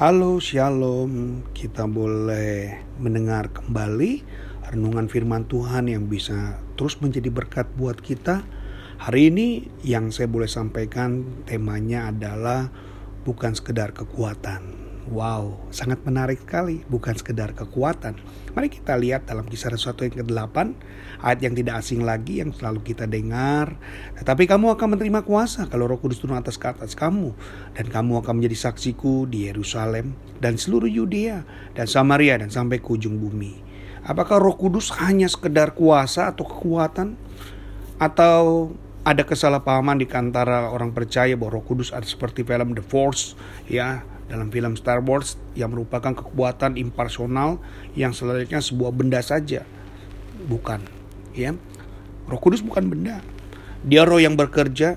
Halo Shalom, kita boleh mendengar kembali renungan firman Tuhan yang bisa terus menjadi berkat buat kita. Hari ini yang saya boleh sampaikan temanya adalah bukan sekedar kekuatan. Wow, sangat menarik sekali, bukan sekedar kekuatan. Mari kita lihat dalam kisah sesuatu yang ke-8, ayat yang tidak asing lagi yang selalu kita dengar. Tetapi kamu akan menerima kuasa kalau roh kudus turun atas ke atas kamu. Dan kamu akan menjadi saksiku di Yerusalem dan seluruh Yudea dan Samaria dan sampai ke ujung bumi. Apakah roh kudus hanya sekedar kuasa atau kekuatan? Atau ada kesalahpahaman di antara orang percaya bahwa Roh Kudus ada seperti film The Force ya dalam film Star Wars yang merupakan kekuatan impersonal yang selanjutnya sebuah benda saja. Bukan, ya. Roh Kudus bukan benda. Dia roh yang bekerja,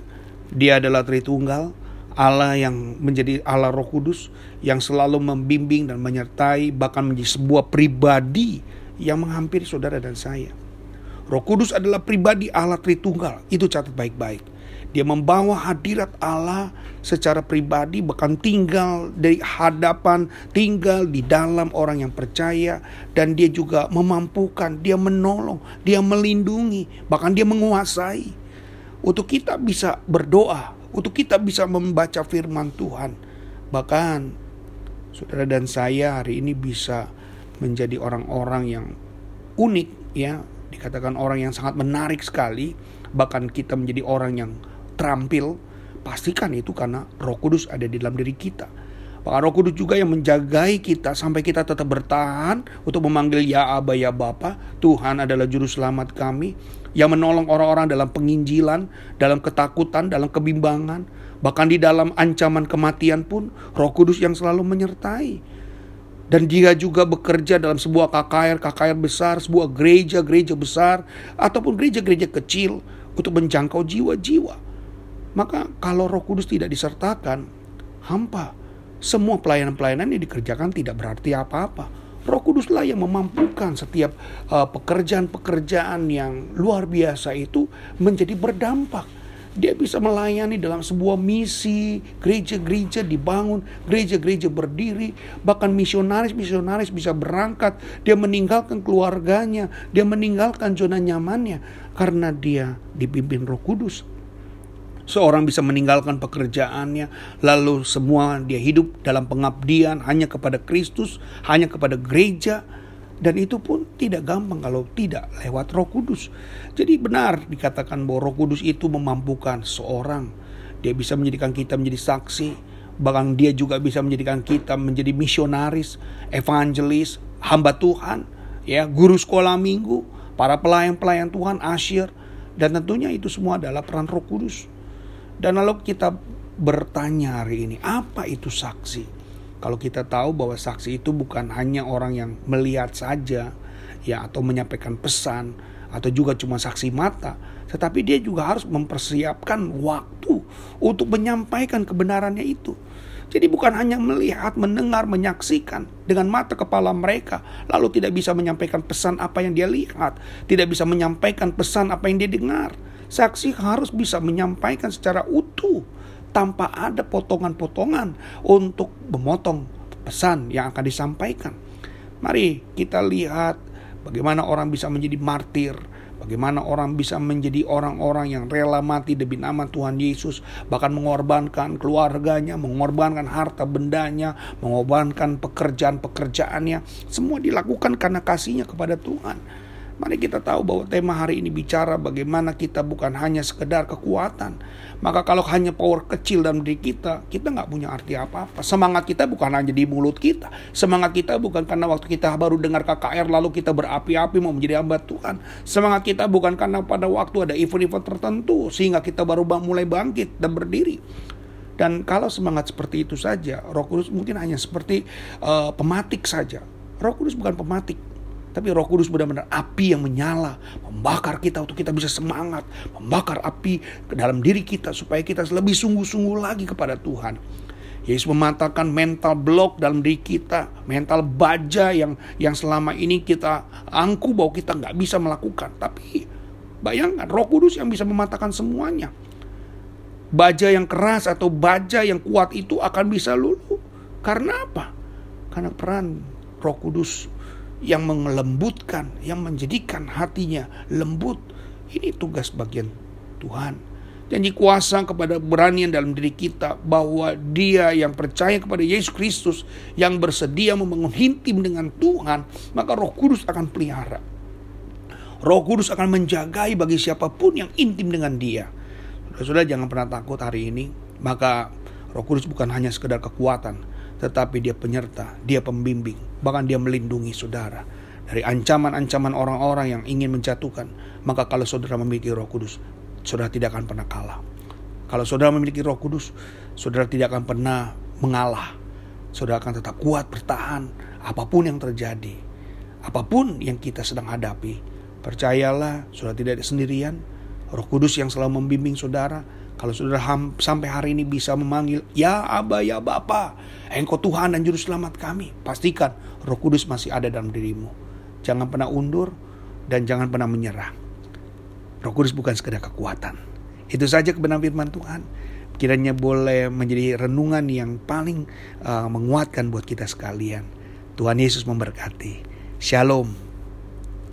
dia adalah Tritunggal, Allah yang menjadi Allah Roh Kudus yang selalu membimbing dan menyertai bahkan menjadi sebuah pribadi yang menghampiri saudara dan saya. Roh Kudus adalah pribadi Allah Tritunggal. Itu catat baik-baik. Dia membawa hadirat Allah secara pribadi bahkan tinggal dari hadapan, tinggal di dalam orang yang percaya dan dia juga memampukan, dia menolong, dia melindungi, bahkan dia menguasai. Untuk kita bisa berdoa, untuk kita bisa membaca firman Tuhan. Bahkan saudara dan saya hari ini bisa menjadi orang-orang yang unik ya, dikatakan orang yang sangat menarik sekali, bahkan kita menjadi orang yang terampil, pastikan itu karena Roh Kudus ada di dalam diri kita. Pak Roh Kudus juga yang menjagai kita sampai kita tetap bertahan untuk memanggil ya Aba ya Bapa. Tuhan adalah juru selamat kami yang menolong orang-orang dalam penginjilan, dalam ketakutan, dalam kebimbangan, bahkan di dalam ancaman kematian pun Roh Kudus yang selalu menyertai. Dan dia juga bekerja dalam sebuah KKR, KKR besar, sebuah gereja-gereja besar, ataupun gereja-gereja kecil untuk menjangkau jiwa-jiwa. Maka kalau Roh Kudus tidak disertakan, hampa. Semua pelayanan-pelayanan yang dikerjakan tidak berarti apa-apa. Roh Kuduslah yang memampukan setiap uh, pekerjaan-pekerjaan yang luar biasa itu menjadi berdampak. Dia bisa melayani dalam sebuah misi, gereja-gereja dibangun, gereja-gereja berdiri, bahkan misionaris-misionaris bisa berangkat, dia meninggalkan keluarganya, dia meninggalkan zona nyamannya karena dia dipimpin Roh Kudus. Seorang bisa meninggalkan pekerjaannya, lalu semua dia hidup dalam pengabdian hanya kepada Kristus, hanya kepada gereja, dan itu pun tidak gampang kalau tidak lewat Roh Kudus. Jadi benar dikatakan bahwa Roh Kudus itu memampukan seorang, dia bisa menjadikan kita menjadi saksi, bahkan dia juga bisa menjadikan kita menjadi misionaris, evangelis, hamba Tuhan, ya, guru sekolah minggu, para pelayan-pelayan Tuhan, asyir, dan tentunya itu semua adalah peran Roh Kudus. Dan lalu kita bertanya hari ini, apa itu saksi? Kalau kita tahu bahwa saksi itu bukan hanya orang yang melihat saja, ya atau menyampaikan pesan, atau juga cuma saksi mata, tetapi dia juga harus mempersiapkan waktu untuk menyampaikan kebenarannya itu. Jadi bukan hanya melihat, mendengar, menyaksikan dengan mata kepala mereka, lalu tidak bisa menyampaikan pesan apa yang dia lihat, tidak bisa menyampaikan pesan apa yang dia dengar. Saksi harus bisa menyampaikan secara utuh tanpa ada potongan-potongan untuk memotong pesan yang akan disampaikan. Mari kita lihat bagaimana orang bisa menjadi martir, bagaimana orang bisa menjadi orang-orang yang rela mati demi nama Tuhan Yesus, bahkan mengorbankan keluarganya, mengorbankan harta bendanya, mengorbankan pekerjaan-pekerjaannya, semua dilakukan karena kasihnya kepada Tuhan. Mari kita tahu bahwa tema hari ini bicara bagaimana kita bukan hanya sekedar kekuatan. Maka kalau hanya power kecil dalam diri kita, kita nggak punya arti apa-apa. Semangat kita bukan hanya di mulut kita. Semangat kita bukan karena waktu kita baru dengar KKR lalu kita berapi-api mau menjadi hamba Tuhan. Semangat kita bukan karena pada waktu ada event-event tertentu sehingga kita baru mulai bangkit dan berdiri. Dan kalau semangat seperti itu saja, Roh Kudus mungkin hanya seperti uh, pematik saja. Roh Kudus bukan pematik, tapi roh kudus benar-benar api yang menyala. Membakar kita untuk kita bisa semangat. Membakar api ke dalam diri kita supaya kita lebih sungguh-sungguh lagi kepada Tuhan. Yesus mematahkan mental block dalam diri kita, mental baja yang yang selama ini kita angku bahwa kita nggak bisa melakukan. Tapi bayangkan Roh Kudus yang bisa mematahkan semuanya. Baja yang keras atau baja yang kuat itu akan bisa luluh. Karena apa? Karena peran Roh Kudus yang melembutkan, yang menjadikan hatinya lembut. Ini tugas bagian Tuhan. Janji kuasa kepada beranian dalam diri kita bahwa dia yang percaya kepada Yesus Kristus yang bersedia membangun intim dengan Tuhan, maka Roh Kudus akan pelihara. Roh Kudus akan menjagai bagi siapa pun yang intim dengan dia. Saudara jangan pernah takut hari ini. Maka Roh Kudus bukan hanya sekedar kekuatan, tetapi dia penyerta, dia pembimbing, bahkan dia melindungi saudara dari ancaman-ancaman orang-orang yang ingin menjatuhkan. Maka kalau saudara memiliki Roh Kudus, saudara tidak akan pernah kalah. Kalau saudara memiliki Roh Kudus, saudara tidak akan pernah mengalah. Saudara akan tetap kuat bertahan apa pun yang terjadi. Apa pun yang kita sedang hadapi. Percayalah, saudara tidak sendirian. Roh Kudus yang selalu membimbing saudara kalau saudara sampai hari ini bisa memanggil, Ya Aba, Ya Bapa, Engkau Tuhan dan Juru Selamat kami. Pastikan roh kudus masih ada dalam dirimu. Jangan pernah undur dan jangan pernah menyerah. Roh kudus bukan sekedar kekuatan. Itu saja kebenaran firman Tuhan. Kiranya boleh menjadi renungan yang paling uh, menguatkan buat kita sekalian. Tuhan Yesus memberkati. Shalom.